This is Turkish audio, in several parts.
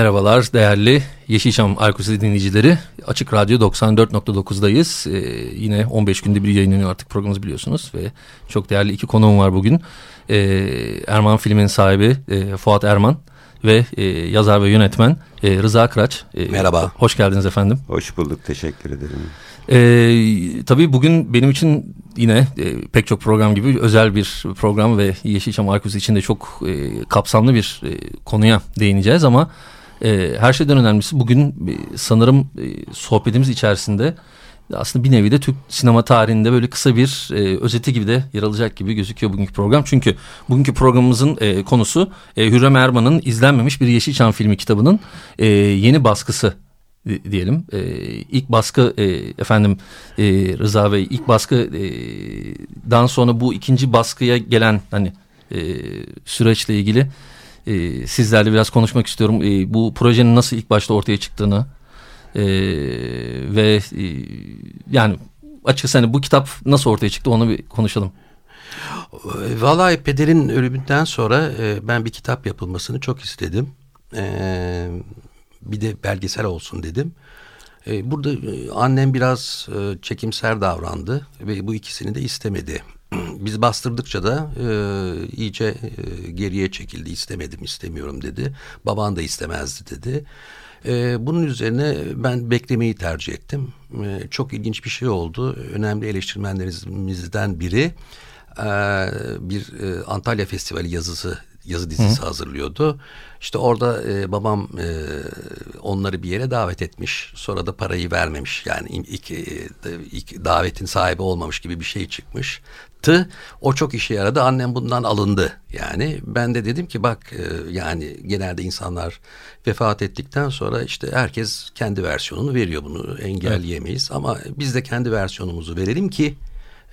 Merhabalar değerli Yeşilçam Arkusi dinleyicileri. Açık Radyo 94.9'dayız. Ee, yine 15 günde bir yayınlanıyor artık programımız biliyorsunuz. Ve çok değerli iki konuğum var bugün. Ee, Erman filmin sahibi e, Fuat Erman ve e, yazar ve yönetmen e, Rıza Kıraç. E, Merhaba. Hoş geldiniz efendim. Hoş bulduk, teşekkür ederim. Ee, tabii bugün benim için yine e, pek çok program gibi özel bir program ve Yeşilçam Arkusi için de çok e, kapsamlı bir e, konuya değineceğiz ama e, her şeyden önemlisi bugün e, sanırım e, sohbetimiz içerisinde aslında bir nevi de Türk sinema tarihinde böyle kısa bir e, özeti gibi de yer alacak gibi gözüküyor bugünkü program. Çünkü bugünkü programımızın e, konusu e, Hürrem Erman'ın izlenmemiş bir Yeşilçam filmi kitabının e, yeni baskısı diyelim. E, ilk baskı e, efendim e, Rıza Bey ilk baskıdan e, sonra bu ikinci baskıya gelen hani e, süreçle ilgili e, sizlerle biraz konuşmak istiyorum. E, bu projenin nasıl ilk başta ortaya çıktığını e, ve e, yani açıkçası hani bu kitap nasıl ortaya çıktı onu bir konuşalım. Vallahi pederin ölümünden sonra e, ben bir kitap yapılmasını çok istedim. E, bir de belgesel olsun dedim. E, burada e, annem biraz e, çekimser davrandı ve bu ikisini de istemedi. Biz bastırdıkça da e, iyice e, geriye çekildi. İstemedim, istemiyorum dedi. Baban da istemezdi dedi. E, bunun üzerine ben beklemeyi tercih ettim. E, çok ilginç bir şey oldu. Önemli eleştirmenlerimizden biri e, bir e, Antalya Festivali yazısı yazı dizisi Hı. hazırlıyordu. İşte orada e, babam e, onları bir yere davet etmiş. Sonra da parayı vermemiş. Yani ilk, e, ilk davetin sahibi olmamış gibi bir şey çıkmış. Tı o çok işe yaradı. Annem bundan alındı. Yani ben de dedim ki bak e, yani genelde insanlar vefat ettikten sonra işte herkes kendi versiyonunu veriyor bunu engelleyemeyiz. Evet. Ama biz de kendi versiyonumuzu verelim ki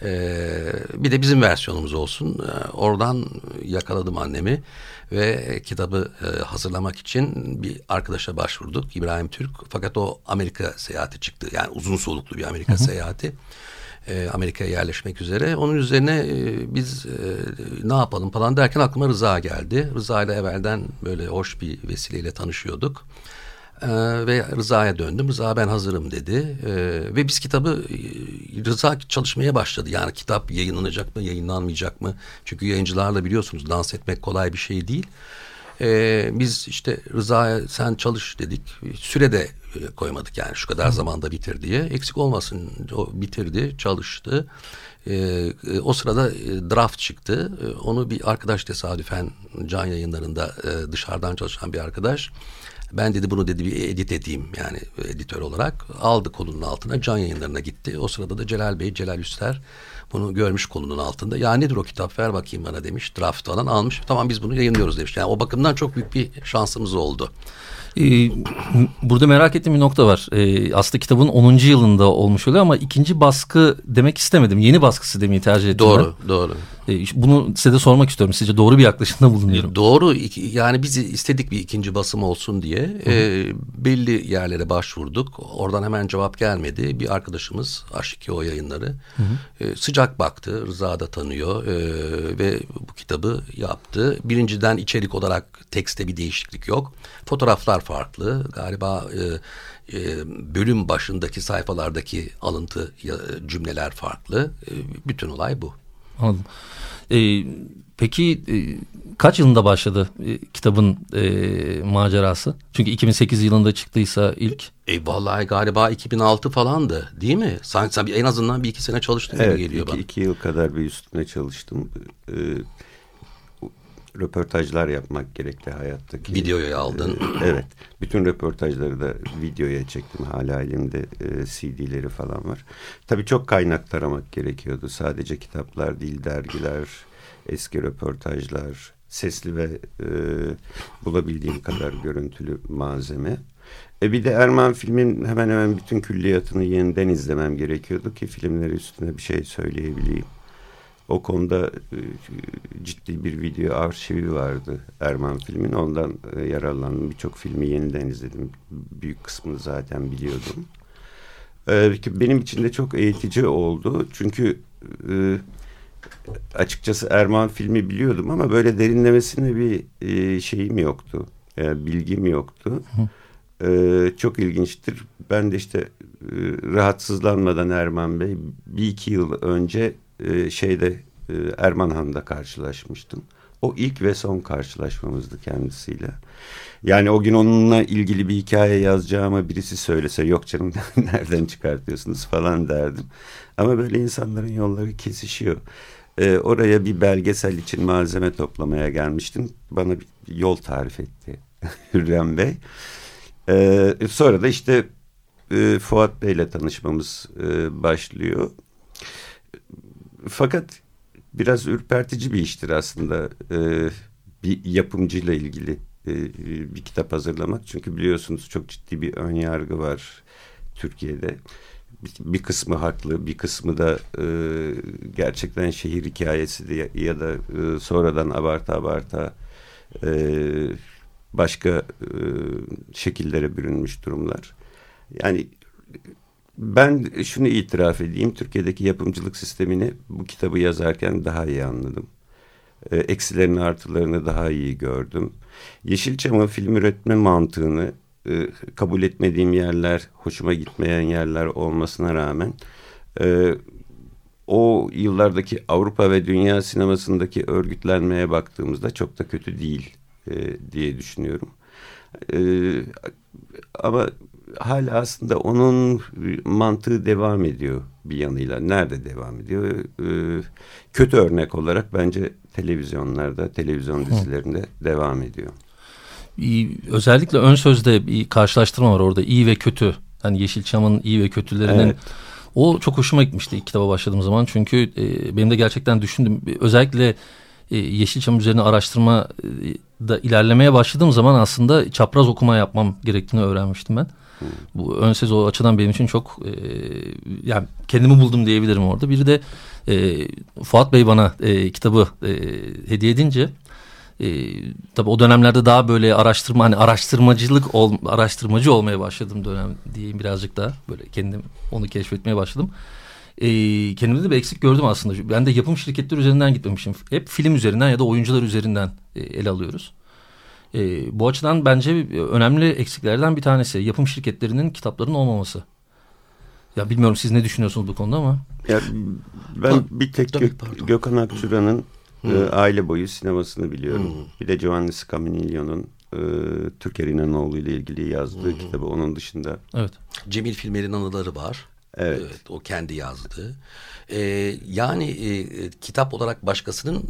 ee, bir de bizim versiyonumuz olsun. Ee, oradan yakaladım annemi ve kitabı e, hazırlamak için bir arkadaşa başvurduk. İbrahim Türk. Fakat o Amerika seyahati çıktı. Yani uzun soluklu bir Amerika hı hı. seyahati. Ee, Amerika'ya yerleşmek üzere. Onun üzerine e, biz e, ne yapalım falan derken aklıma Rıza geldi. Rıza ile evvelden böyle hoş bir vesileyle tanışıyorduk. Ee, ve Rıza'ya döndüm. Rıza ben hazırım dedi. Ee, ve biz kitabı e, Rıza çalışmaya başladı. Yani kitap yayınlanacak mı, yayınlanmayacak mı? Çünkü yayıncılarla biliyorsunuz dans etmek kolay bir şey değil. Ee, biz işte Rıza'ya sen çalış dedik. Sürede e, koymadık yani şu kadar zamanda bitir diye. Eksik olmasın o bitirdi, çalıştı. Ee, o sırada e, draft çıktı. Onu bir arkadaş tesadüfen can yayınlarında e, dışarıdan çalışan bir arkadaş ben dedi bunu dedi bir edit edeyim yani editör olarak. Aldı kolunun altına can yayınlarına gitti. O sırada da Celal Bey, Celal Üster bunu görmüş kolunun altında. Ya nedir o kitap ver bakayım bana demiş. Draft falan almış. Tamam biz bunu yayınlıyoruz demiş. Yani o bakımdan çok büyük bir şansımız oldu. Ee, burada merak ettiğim bir nokta var. Ee, aslında kitabın 10. yılında olmuş oluyor ama ikinci baskı demek istemedim. Yeni baskısı demeyi tercih ettim. Doğru, ben. doğru. Ee, bunu size de sormak istiyorum. Sizce doğru bir yaklaşımda bulunuyorum. Doğru. Yani biz istedik bir ikinci basım olsun diye. E, belli yerlere başvurduk. Oradan hemen cevap gelmedi. Bir arkadaşımız Aşikio yayınları hı hı. E, sıcak baktı. Rıza da tanıyor e, ve bu kitabı yaptı. Birinciden içerik olarak tekste bir değişiklik yok. Fotoğraflar farklı. Galiba e, e, bölüm başındaki sayfalardaki alıntı cümleler farklı. E, bütün olay bu. Anladım. E, peki e, kaç yılında başladı e, kitabın e, macerası? Çünkü 2008 yılında çıktıysa ilk. E vallahi galiba 2006 falandı değil mi? Sanki sen en azından bir iki sene çalıştın evet, gibi geliyor iki, bana. iki yıl kadar bir üstüne çalıştım. Ee, röportajlar yapmak gerekli hayattaki. Videoya aldın. E, evet. Bütün röportajları da videoya çektim. Hala elimde e, CD'leri falan var. Tabii çok kaynak taramak gerekiyordu. Sadece kitaplar değil, dergiler, eski röportajlar, sesli ve e, bulabildiğim kadar görüntülü malzeme. E bir de Erman filmin hemen hemen bütün külliyatını yeniden izlemem gerekiyordu ki filmleri üstüne bir şey söyleyebileyim. O konuda e, ciddi bir video arşivi vardı Erman filmin. Ondan e, yararlandım. Birçok filmi yeniden izledim. Büyük kısmını zaten biliyordum. E, benim için de çok eğitici oldu. Çünkü açıkçası Erman filmi biliyordum ama böyle derinlemesine bir şeyim yoktu. Bilgim yoktu. Çok ilginçtir. Ben de işte rahatsızlanmadan Erman Bey bir iki yıl önce e, şeyde e, Ermanhan'da karşılaşmıştım. O ilk ve son karşılaşmamızdı kendisiyle. Yani o gün onunla ilgili bir hikaye yazacağıma birisi söylese yok canım nereden çıkartıyorsunuz falan derdim. Ama böyle insanların yolları kesişiyor. Ee, oraya bir belgesel için malzeme toplamaya gelmiştim. Bana bir yol tarif etti Hürrem Bey. Ee, sonra da işte e, Fuat Bey'le tanışmamız e, başlıyor. Fakat biraz ürpertici bir iştir aslında e, bir yapımcıyla ilgili e, bir kitap hazırlamak. Çünkü biliyorsunuz çok ciddi bir ön yargı var Türkiye'de. Bir, kısmı haklı, bir kısmı da e, gerçekten şehir hikayesi diye ya da e, sonradan abarta abarta e, başka e, şekillere bürünmüş durumlar. Yani ben şunu itiraf edeyim. Türkiye'deki yapımcılık sistemini bu kitabı yazarken daha iyi anladım. E, eksilerini artılarını daha iyi gördüm. Yeşilçam'ın film üretme mantığını e, kabul etmediğim yerler, hoşuma gitmeyen yerler olmasına rağmen e, o yıllardaki Avrupa ve dünya sinemasındaki örgütlenmeye baktığımızda çok da kötü değil e, diye düşünüyorum. E, ama hala aslında onun mantığı devam ediyor bir yanıyla. Nerede devam ediyor? Ee, kötü örnek olarak bence televizyonlarda, televizyon dizilerinde Hı. devam ediyor. Özellikle ön sözde bir karşılaştırma var orada. iyi ve kötü. Hani Yeşilçam'ın iyi ve kötülerinin evet. O çok hoşuma gitmişti ilk kitaba başladığım zaman. Çünkü e, benim de gerçekten düşündüm. Özellikle e, Yeşilçam üzerine araştırma e, da ilerlemeye başladığım zaman aslında çapraz okuma yapmam gerektiğini öğrenmiştim ben. Bu ön söz o açıdan benim için çok e, yani kendimi buldum diyebilirim orada. Biri de e, Fuat Bey bana e, kitabı e, hediye edince e, tabii o dönemlerde daha böyle araştırma hani araştırmacılık ol, araştırmacı olmaya başladım dönem diyeyim birazcık daha böyle kendim onu keşfetmeye başladım. E, kendimde de bir eksik gördüm aslında. Ben de yapım şirketleri üzerinden gitmemişim. Hep film üzerinden ya da oyuncular üzerinden e, ele alıyoruz. E, bu açıdan bence önemli eksiklerden bir tanesi yapım şirketlerinin kitapların olmaması. Ya bilmiyorum siz ne düşünüyorsunuz bu konuda ama. Ya ben ha, bir tek Gök, Gökhan Akçura'nın e, aile boyu sinemasını biliyorum. Hmm. Bir de Giovanni Scaminiglio'nun e, Türker İnanoğlu ile ilgili yazdığı hmm. kitabı onun dışında. Evet. Cemil Filmer'in anıları var. Evet. evet o kendi yazdı. Ee, yani e, kitap olarak başkasının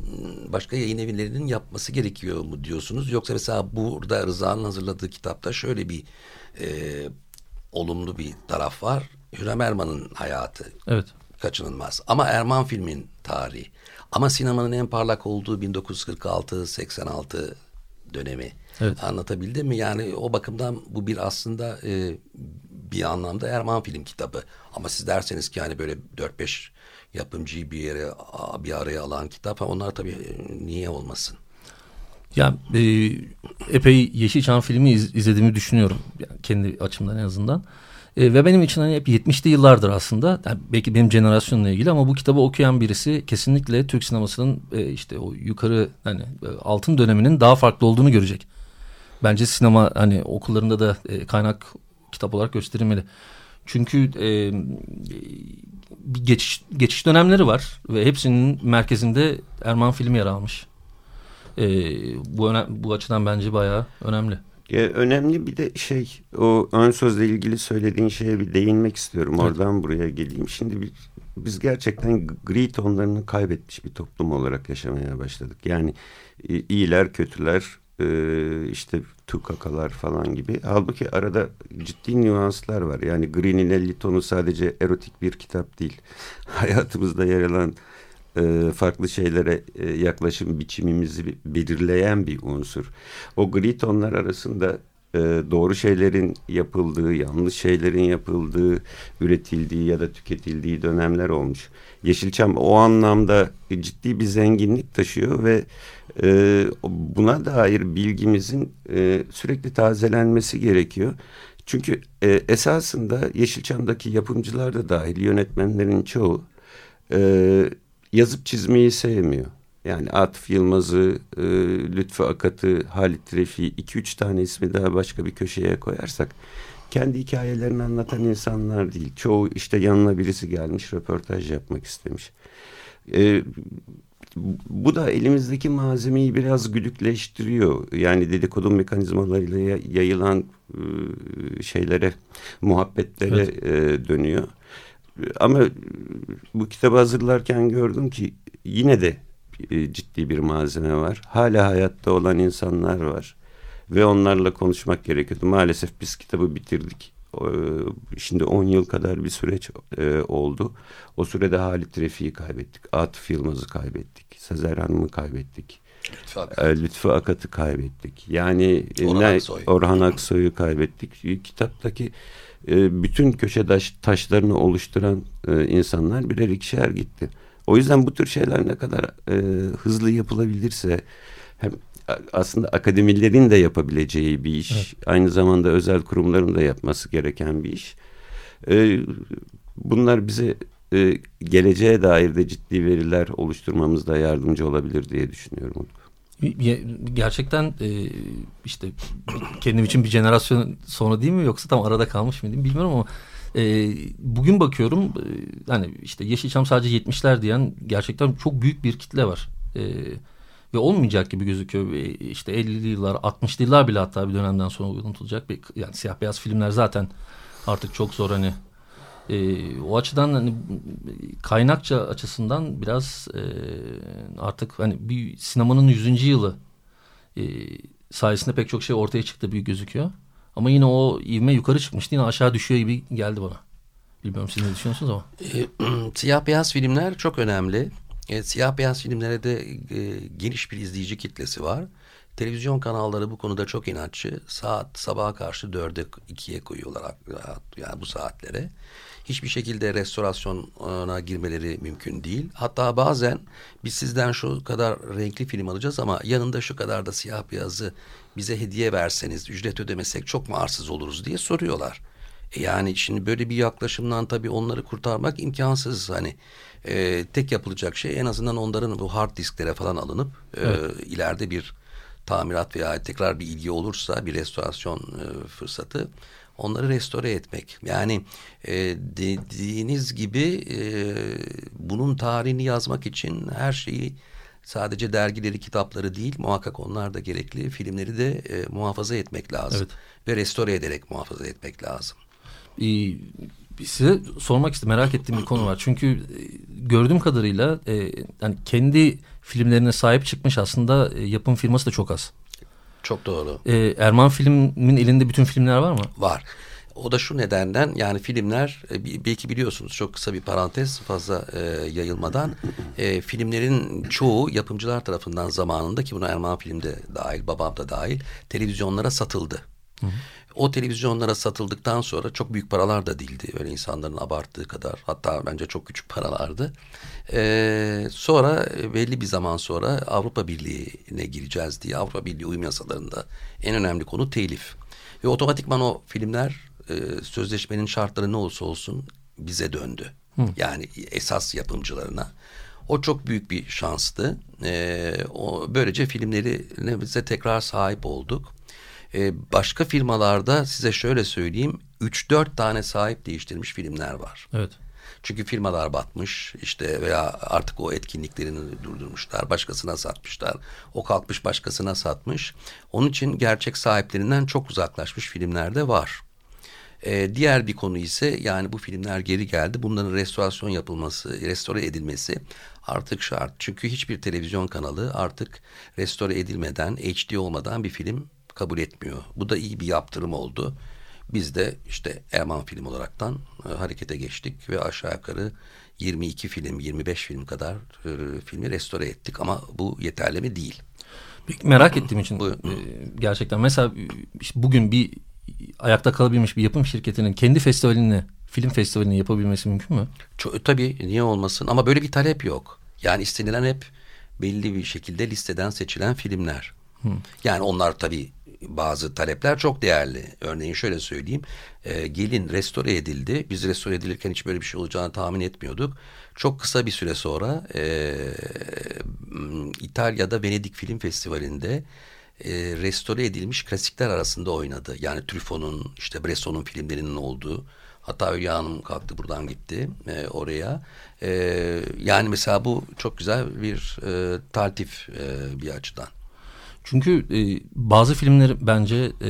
başka yayın evlerinin yapması gerekiyor mu diyorsunuz? Yoksa mesela burada Rıza'nın hazırladığı kitapta şöyle bir e, olumlu bir taraf var. Hürrem Erman'ın hayatı. Evet. Kaçınılmaz. Ama Erman filmin tarihi. Ama sinemanın en parlak olduğu 1946-86 dönemi. Evet. Anlatabildim mi? Yani o bakımdan bu bir aslında e, bir anlamda Erman film kitabı. Ama siz derseniz ki hani böyle 4-5 yapımcıyı bir yere bir araya alan kitap onlar tabii e, niye olmasın? Ya e, epey Yeşilçam filmi iz, izlediğimi düşünüyorum. Yani kendi açımdan en azından. E, ve benim için hani hep 70'li yıllardır aslında. Yani belki benim jenerasyonla ilgili ama bu kitabı okuyan birisi kesinlikle Türk sinemasının e, işte o yukarı hani e, altın döneminin daha farklı olduğunu görecek. Bence sinema hani okullarında da e, kaynak kitap olarak gösterilmeli. Çünkü e, bir geçiş, geçiş dönemleri var ve hepsinin merkezinde Erman filmi yer almış. E, bu, bu açıdan bence bayağı önemli. Ya, önemli bir de şey o ön sözle ilgili söylediğin şeye bir değinmek istiyorum. Evet. Oradan buraya geleyim. Şimdi bir, biz gerçekten gri tonlarını kaybetmiş bir toplum olarak yaşamaya başladık. Yani iyiler kötüler e, işte tukakalar falan gibi. Halbuki arada ciddi nüanslar var. Yani Green'in 50 tonu sadece erotik bir kitap değil. Hayatımızda yer alan e, farklı şeylere e, yaklaşım biçimimizi belirleyen bir unsur. O gri tonlar arasında e, doğru şeylerin yapıldığı, yanlış şeylerin yapıldığı, üretildiği ya da tüketildiği dönemler olmuş. Yeşilçam o anlamda ciddi bir zenginlik taşıyor ve e, buna dair bilgimizin e, sürekli tazelenmesi gerekiyor. Çünkü e, esasında Yeşilçam'daki yapımcılar da dahil yönetmenlerin çoğu e, yazıp çizmeyi sevmiyor. Yani Atıf Yılmaz'ı, e, Lütfü Akat'ı, Halit Refik'i iki üç tane ismi daha başka bir köşeye koyarsak kendi hikayelerini anlatan insanlar değil. Çoğu işte yanına birisi gelmiş röportaj yapmak istemiş. E, bu da elimizdeki malzemeyi biraz güdükleştiriyor. Yani dedikodu mekanizmalarıyla yayılan e, şeylere, muhabbetlere evet. e, dönüyor. Ama bu kitabı hazırlarken gördüm ki yine de e, ciddi bir malzeme var. Hala hayatta olan insanlar var. Ve onlarla konuşmak gerekiyordu. Maalesef biz kitabı bitirdik. Şimdi 10 yıl kadar bir süreç e, oldu. O sürede Halit Refik'i kaybettik. Atıf Yılmaz'ı kaybettik. Sezer Hanım'ı kaybettik. Lütfü, Akat. E, Lütfü Akat'ı kaybettik. Yani Orhan, ne, Aksoy. Orhan Aksoy'u kaybettik. Kitaptaki bütün köşe taş, taşlarını oluşturan insanlar birer ikişer gitti. O yüzden bu tür şeyler ne kadar e, hızlı yapılabilirse hem aslında akademilerin de yapabileceği bir iş. Evet. Aynı zamanda özel kurumların da yapması gereken bir iş. E, bunlar bize e, geleceğe dair de ciddi veriler oluşturmamızda yardımcı olabilir diye düşünüyorum. Gerçekten e, işte kendim için bir jenerasyon sonra değil mi yoksa tam arada kalmış mıydım bilmiyorum ama e, bugün bakıyorum e, hani işte Yeşilçam sadece 70'ler diyen gerçekten çok büyük bir kitle var. E, ve olmayacak gibi gözüküyor. E, işte 50'li yıllar 60'lı yıllar bile hatta bir dönemden sonra unutulacak. Bir, yani siyah beyaz filmler zaten artık çok zor hani e, o açıdan hani kaynakça açısından biraz e, artık hani bir sinemanın 100. yılı e, sayesinde pek çok şey ortaya çıktı büyük gözüküyor. Ama yine o ivme yukarı çıkmıştı. Yine aşağı düşüyor gibi geldi bana. Bilmiyorum siz ne düşünüyorsunuz ama. E, siyah beyaz filmler çok önemli. E, siyah beyaz filmlere de e, geniş bir izleyici kitlesi var. Televizyon kanalları bu konuda çok inatçı. Saat sabaha karşı dörde ikiye koyuyorlar yani bu saatlere. Hiçbir şekilde restorasyona girmeleri mümkün değil. Hatta bazen biz sizden şu kadar renkli film alacağız ama yanında şu kadar da siyah beyazı bize hediye verseniz ücret ödemesek çok mu arsız oluruz diye soruyorlar. E yani şimdi böyle bir yaklaşımdan tabii onları kurtarmak imkansız. Hani e, tek yapılacak şey en azından onların bu hard disklere falan alınıp e, evet. e, ileride bir tamirat veya tekrar bir ilgi olursa bir restorasyon e, fırsatı onları restore etmek. Yani e, dediğiniz gibi e, bunun tarihini yazmak için her şeyi sadece dergileri, kitapları değil muhakkak onlar da gerekli filmleri de e, muhafaza etmek lazım. Evet. Ve restore ederek muhafaza etmek lazım. Ee, size sormak istedim merak ettiğim bir konu var. Çünkü e, gördüğüm kadarıyla e, yani kendi filmlerine sahip çıkmış aslında e, yapım firması da çok az. Çok doğru. E, Erman Film'in elinde bütün filmler var mı? Var. O da şu nedenden yani filmler e, belki biliyorsunuz çok kısa bir parantez fazla e, yayılmadan e, filmlerin çoğu yapımcılar tarafından zamanında ki buna Erman Film'de dahil babam da dahil televizyonlara satıldı. Hı hı. O televizyonlara satıldıktan sonra çok büyük paralar da değildi. Öyle insanların abarttığı kadar. Hatta bence çok küçük paralardı. Ee, sonra belli bir zaman sonra Avrupa Birliği'ne gireceğiz diye Avrupa Birliği uyum yasalarında en önemli konu telif. Ve otomatikman o filmler e, sözleşmenin şartları ne olursa olsun bize döndü. Hı. Yani esas yapımcılarına. O çok büyük bir şanstı. E, o böylece filmleri bize tekrar sahip olduk. E, başka firmalarda size şöyle söyleyeyim 3-4 tane sahip değiştirmiş filmler var. Evet. Çünkü firmalar batmış işte veya artık o etkinliklerini durdurmuşlar. Başkasına satmışlar. O kalkmış başkasına satmış. Onun için gerçek sahiplerinden çok uzaklaşmış filmler de var. E, diğer bir konu ise yani bu filmler geri geldi. Bunların restorasyon yapılması, restore edilmesi artık şart. Çünkü hiçbir televizyon kanalı artık restore edilmeden, HD olmadan bir film kabul etmiyor. Bu da iyi bir yaptırım oldu. Biz de işte Erman film olaraktan e, harekete geçtik ve aşağı yukarı 22 film, 25 film kadar e, filmi restore ettik ama bu yeterli mi değil. Merak ettiğim için Buyurun. e, gerçekten mesela e, bugün bir ayakta kalabilmiş bir yapım şirketinin kendi festivalini, film festivalini yapabilmesi mümkün mü? Çok, tabii niye olmasın ama böyle bir talep yok. Yani istenilen hep belli bir şekilde listeden seçilen filmler. Yani onlar tabii bazı talepler çok değerli. Örneğin şöyle söyleyeyim. E, Gelin restore edildi. Biz restore edilirken hiç böyle bir şey olacağını tahmin etmiyorduk. Çok kısa bir süre sonra e, İtalya'da Venedik Film Festivali'nde e, restore edilmiş klasikler arasında oynadı. Yani Truffaut'un işte Bresson'un filmlerinin olduğu. Hatta Hülya Hanım kalktı buradan gitti e, oraya. E, yani mesela bu çok güzel bir e, taltif e, bir açıdan. Çünkü e, bazı filmler bence e,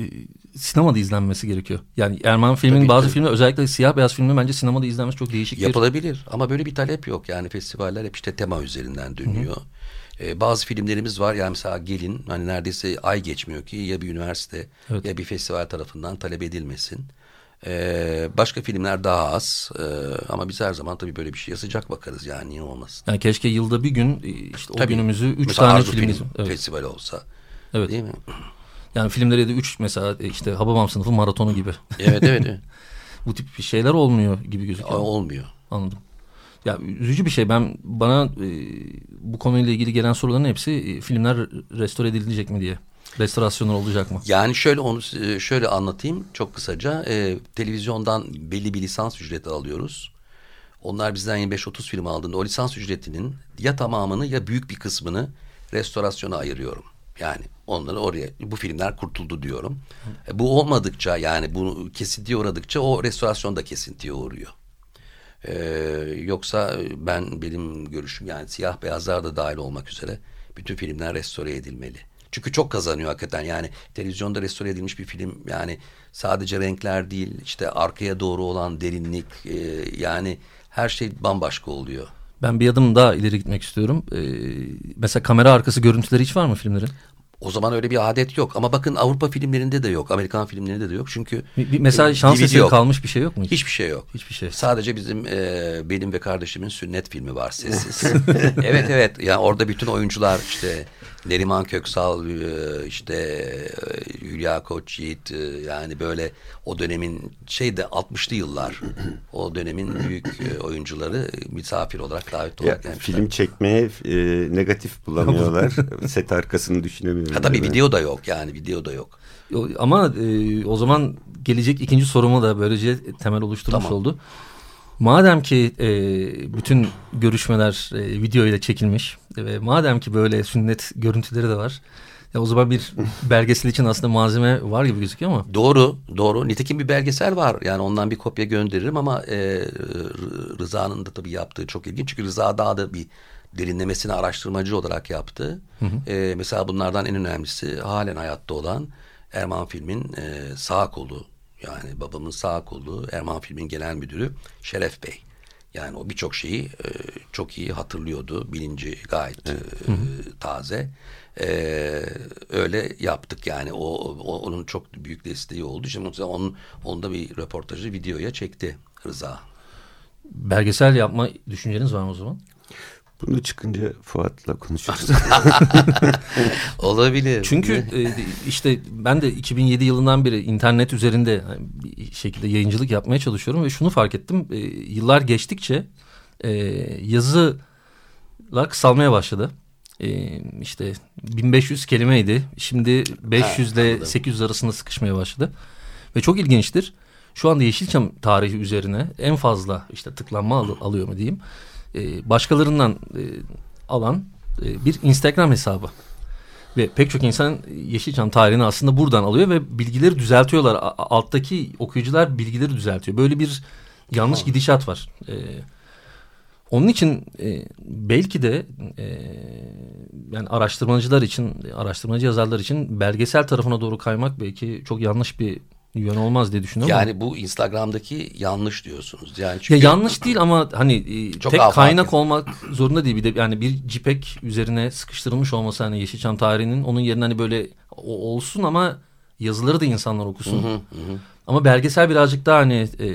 e, sinemada izlenmesi gerekiyor. Yani Erman filmin Tabii, bazı tabii. filmler özellikle siyah beyaz filmler bence sinemada izlenmesi çok değişik Yapılabilir ama böyle bir talep yok. Yani festivaller hep işte tema üzerinden dönüyor. Ee, bazı filmlerimiz var yani mesela Gelin hani neredeyse ay geçmiyor ki ya bir üniversite Evet. ya bir festival tarafından talep edilmesin. Ee, başka filmler daha az Ee, ama biz her zaman tabii böyle bir şeye sıcak bakarız yani niye olmasın. Yani keşke yılda bir gün e, işte o Tabii. günümüzü üç tane Arzu film, Evet. Festivali olsa Evet. değil mi? Yani filmleri de üç mesela e, işte Hababam sınıfı maratonu gibi. Evet evet, evet. Bu tip şeyler olmuyor gibi gözüküyor. olmuyor. Anladım. Ya üzücü bir şey. Ben bana e, bu konuyla ilgili gelen soruların hepsi e, filmler restore edilecek mi diye. Restorasyonlar olacak mı? Yani şöyle onu e, şöyle anlatayım çok kısaca. E, televizyondan belli bir lisans ücreti alıyoruz. Onlar bizden 25-30 film aldığında o lisans ücretinin ya tamamını ya büyük bir kısmını restorasyona ayırıyorum. Yani onları oraya bu filmler kurtuldu diyorum. E, bu olmadıkça yani bu kesintiye uğradıkça o restorasyon da kesintiye uğruyor. Ee, yoksa ben benim görüşüm yani siyah beyazlar da dahil olmak üzere bütün filmler restore edilmeli. Çünkü çok kazanıyor hakikaten yani televizyonda restore edilmiş bir film yani sadece renkler değil işte arkaya doğru olan derinlik e, yani her şey bambaşka oluyor. Ben bir adım daha ileri gitmek istiyorum. E, mesela kamera arkası görüntüleri hiç var mı filmlerin? O zaman öyle bir adet yok ama bakın Avrupa filmlerinde de yok Amerikan filmlerinde de yok çünkü Bir, bir- mesela şans eseri yok. kalmış bir şey yok mu? hiç? Hiçbir şey yok. Hiçbir şey. Sadece bizim e, benim ve kardeşimin sünnet filmi var sessiz. evet evet yani orada bütün oyuncular işte Neriman Köksal e, işte e, Hülya Koçyiğit e, yani böyle o dönemin şeyde 60'lı yıllar o dönemin büyük oyuncuları misafir olarak davet olarak gelmişler. film çekmeye e, negatif bulamıyorlar. Set arkasını düşünemiyorum. Ha, tabii video da yok yani video da yok. Ama e, o zaman gelecek ikinci soruma da böylece temel oluşturmuş Tamam. oldu. Madem ki e, bütün görüşmeler e, video ile çekilmiş ve madem ki böyle sünnet görüntüleri de var. Ya o zaman bir belgesel için aslında malzeme var gibi gözüküyor ama. Doğru, doğru. Nitekim bir belgesel var. Yani ondan bir kopya gönderirim ama e, Rıza'nın da tabii yaptığı çok ilginç. Çünkü Rıza daha da bir derinlemesine araştırmacı olarak yaptı. E, mesela bunlardan en önemlisi halen hayatta olan Erman Film'in e, sağ kolu. Yani babamın sağ kolu Erman Film'in genel müdürü Şeref Bey. Yani o birçok şeyi e, çok iyi hatırlıyordu. Bilinci gayet e, taze. E, öyle yaptık yani. O, o- onun çok büyük desteği oldu. Şimdi onun onun da bir röportajı videoya çekti Rıza. Belgesel yapma düşünceniz var mı o zaman? Bunu çıkınca Fuat'la konuşuruz. Olabilir. Çünkü e, işte ben de 2007 yılından beri internet üzerinde bir şekilde yayıncılık yapmaya çalışıyorum ve şunu fark ettim. E, yıllar geçtikçe e, yazılar kısalmaya başladı. E, işte 1500 kelimeydi. Şimdi 500 ile anladım. 800 arasında sıkışmaya başladı. Ve çok ilginçtir. Şu anda Yeşilçam tarihi üzerine en fazla işte tıklanma al- alıyor mu diyeyim. E, başkalarından e, alan e, bir Instagram hesabı. Ve pek çok insan Yeşilçam tarihini aslında buradan alıyor ve bilgileri düzeltiyorlar. A- alttaki okuyucular bilgileri düzeltiyor. Böyle bir yanlış gidişat var. Ee, onun için e, belki de e, yani araştırmacılar için, araştırmacı yazarlar için belgesel tarafına doğru kaymak belki çok yanlış bir yön olmaz diye düşünüyorum. ama- yani bu Instagram'daki yanlış diyorsunuz. Yani ya çünkü yanlış değil ama hani e, Çok tek afaki. kaynak olmak zorunda değil. Bir de yani bir JPEG üzerine sıkıştırılmış olması hani Yeşilçam tarihinin onun yerine hani böyle olsun ama yazıları da insanlar okusun. Ama belgesel birazcık daha hani e,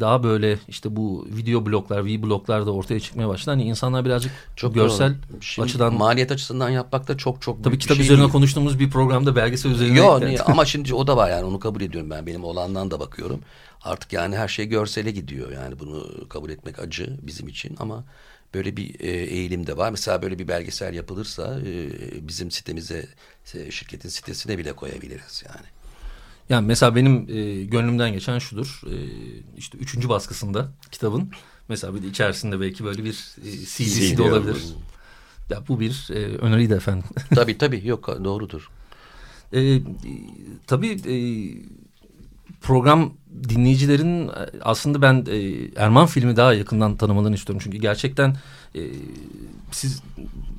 daha böyle işte bu video bloklar, V bloklar da ortaya çıkmaya başladı. Hani insanlar birazcık çok görsel Şimdi açıdan maliyet açısından yapmak da çok çok tabii kitap şey üzerine değil. konuştuğumuz bir programda belgesel üzerine Yok yani. ama şimdi o da var yani onu kabul ediyorum ben benim olandan da bakıyorum. Artık yani her şey görsele gidiyor yani bunu kabul etmek acı bizim için ama böyle bir e, eğilim de var. Mesela böyle bir belgesel yapılırsa e, bizim sitemize e, şirketin sitesine bile koyabiliriz yani. Yani mesela benim e, gönlümden geçen şudur. E, işte üçüncü baskısında kitabın mesela bir de içerisinde belki böyle bir e, CD'si de olabilir. Ya bu bir e, öneriydi efendim. tabii tabii yok doğrudur. E, e, tabii e, program dinleyicilerin e, aslında ben e, Erman filmi daha yakından tanımalarını istiyorum. Çünkü gerçekten e, siz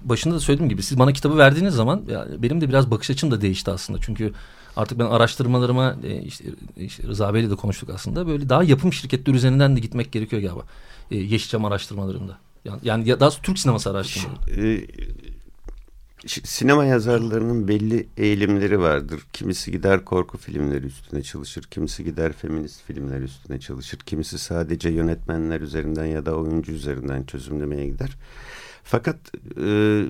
başında da söylediğim gibi siz bana kitabı verdiğiniz zaman ya, benim de biraz bakış açım da değişti aslında. Çünkü artık ben araştırmalarıma e, işte, işte Rıza Bey'le de konuştuk aslında. Böyle daha yapım şirketleri üzerinden de gitmek gerekiyor galiba. E, Yeşilçam araştırmalarında. Yani, yani ya- daha doğrusu Türk sineması araştırmaları. Ş- sinema yazarlarının belli eğilimleri vardır. Kimisi gider korku filmleri üstüne çalışır, kimisi gider feminist filmler üstüne çalışır, kimisi sadece yönetmenler üzerinden ya da oyuncu üzerinden çözümlemeye gider. Fakat e,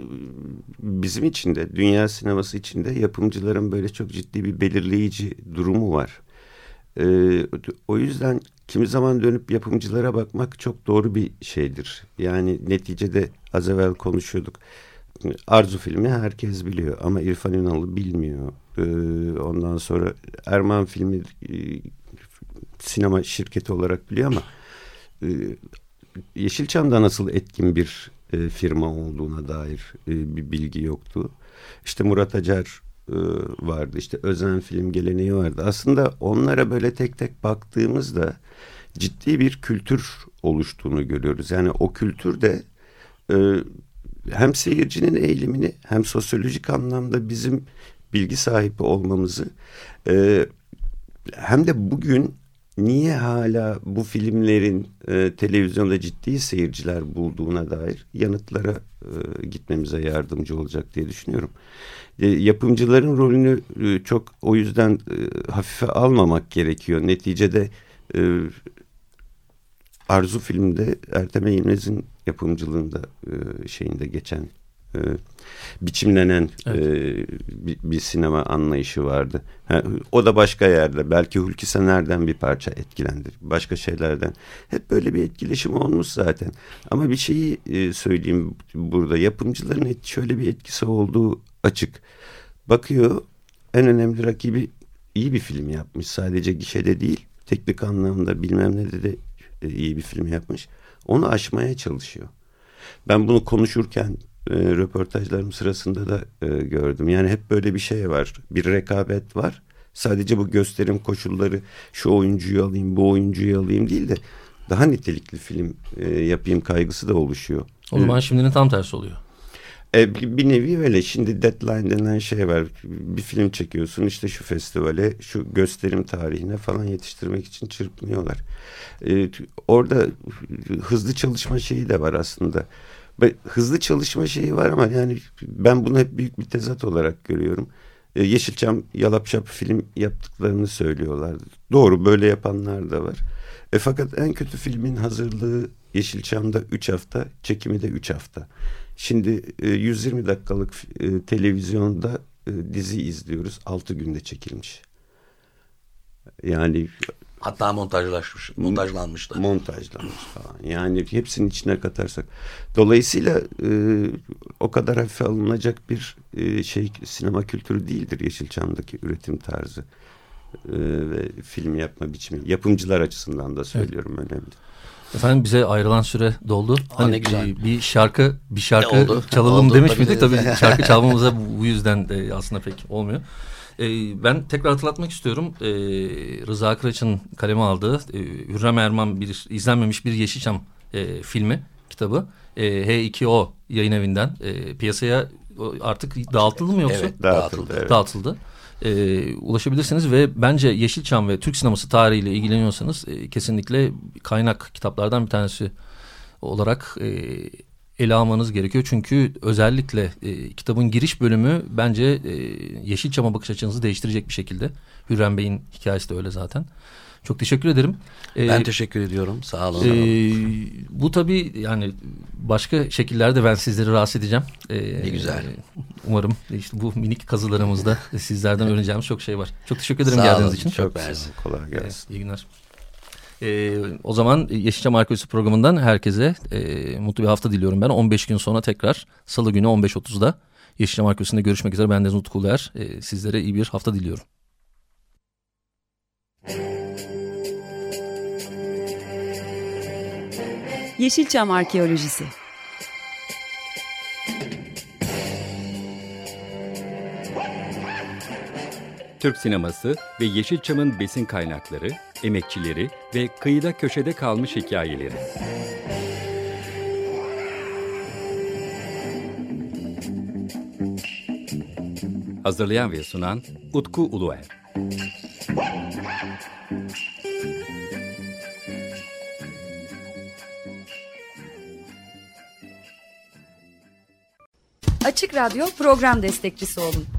bizim için de dünya sineması için de yapımcıların böyle çok ciddi bir belirleyici durumu var. E, o yüzden kimi zaman dönüp yapımcılara bakmak çok doğru bir şeydir. Yani neticede az evvel konuşuyorduk. Arzu filmi herkes biliyor ama İrfan Ünal'ı bilmiyor. Ee, ondan sonra Erman filmi e, sinema şirketi olarak biliyor ama e, Yeşilçam'da nasıl etkin bir e, firma olduğuna dair e, bir bilgi yoktu. İşte Murat Acar e, vardı. İşte Özen film geleneği vardı. Aslında onlara böyle tek tek baktığımızda ciddi bir kültür oluştuğunu görüyoruz. Yani o kültür de e, hem seyircinin eğilimini hem sosyolojik anlamda bizim bilgi sahibi olmamızı e, hem de bugün niye hala bu filmlerin e, televizyonda ciddi seyirciler bulduğuna dair yanıtlara e, gitmemize yardımcı olacak diye düşünüyorum. E, yapımcıların rolünü e, çok o yüzden e, hafife almamak gerekiyor. Neticede e, Arzu filmde Ertem Eğilmez'in yapımcılığında e, şeyinde geçen e, biçimlenen Evet. e, bir, bir sinema anlayışı vardı. Ha, o da başka yerde. Belki Hulki Sener'den bir parça etkilendi. Başka şeylerden. Hep böyle bir etkileşim olmuş zaten. Ama bir şeyi e, söyleyeyim burada. Yapımcıların et- şöyle bir etkisi olduğu açık. Bakıyor en önemli rakibi iyi bir film yapmış. Sadece gişede değil. Teknik anlamda bilmem ne de, de e, iyi bir film yapmış. Onu aşmaya çalışıyor. Ben bunu konuşurken e, röportajlarım sırasında da e, gördüm. Yani hep böyle bir şey var. Bir rekabet var. Sadece bu gösterim koşulları şu oyuncuyu alayım, bu oyuncuyu alayım değil de daha nitelikli film e, yapayım kaygısı da oluşuyor. O zaman şimdinin tam tersi oluyor. E, bir nevi öyle. Şimdi deadline denen şey var. Bir film çekiyorsun işte şu festivale, şu gösterim tarihine falan yetiştirmek için çırpınıyorlar. E, orada hızlı çalışma şeyi de var aslında. Hızlı çalışma şeyi var ama yani ben bunu hep büyük bir tezat olarak görüyorum. E, Yeşilçam yalapşap film yaptıklarını söylüyorlar. Doğru böyle yapanlar da var. E, fakat en kötü filmin hazırlığı Yeşilçam'da 3 hafta, çekimi de 3 hafta. Şimdi e, 120 dakikalık e, televizyonda e, dizi izliyoruz. 6 günde çekilmiş. Yani Hatta montajlaşmış, montajlanmış da. montajlanmış falan. Yani hepsinin içine katarsak. Dolayısıyla e, o kadar hafife alınacak bir e, şey sinema kültürü değildir Yeşilçam'daki üretim tarzı. E, ve film yapma biçimi. Yapımcılar açısından da söylüyorum önemli. Efendim bize ayrılan süre doldu. Aa, güzel. Bir, bir şarkı bir şarkı oldu? çalalım Oldu, demiş tabii. miydik? Tabii şarkı çalmamıza bu, bu yüzden de aslında pek olmuyor. Ee, ben tekrar hatırlatmak istiyorum. Ee, Rıza Kıraç'ın kaleme aldığı e, Hürrem Erman bir izlenmemiş bir Yeşilçam e, filmi kitabı. E, H2O yayın evinden e, piyasaya o artık dağıtıldı mı yoksa? Evet, Dağıtıldı, dağıtıldı. evet. dağıtıldı. Ee, ulaşabilirsiniz ve bence Yeşilçam ve Türk sineması tarihiyle ilgileniyorsanız e, kesinlikle kaynak kitaplardan bir tanesi olarak e, ele almanız gerekiyor. Çünkü özellikle e, kitabın giriş bölümü bence e, Yeşilçam'a bakış açınızı değiştirecek bir şekilde. Hürrem Bey'in hikayesi de öyle zaten. Çok teşekkür ederim. Ben ee, teşekkür ediyorum. Sağ olun. E, bu tabii yani başka şekillerde ben sizleri rahatsız edeceğim. E, ne güzel. Umarım işte bu minik kazılarımızda sizlerden öğreneceğimiz çok şey var. Çok teşekkür ederim Sağ geldiğiniz olun, için. Çok mersi. Kolay gelsin. E, iyi günler. E, o zaman Yeşilçam Arkeolojisi programından herkese e, mutlu bir hafta diliyorum ben. 15 gün sonra tekrar salı günü 15.30'da Yeşilçam Arkeolojisi'nde görüşmek üzere. Ben Deniz Utku. E, sizlere iyi bir hafta diliyorum. Yeşilçam Arkeolojisi Türk sineması ve Yeşilçam'ın besin kaynakları, emekçileri ve kıyıda köşede kalmış hikayeleri. Hazırlayan ve sunan Utku Uluer. Açık Radyo program destekçisi olun.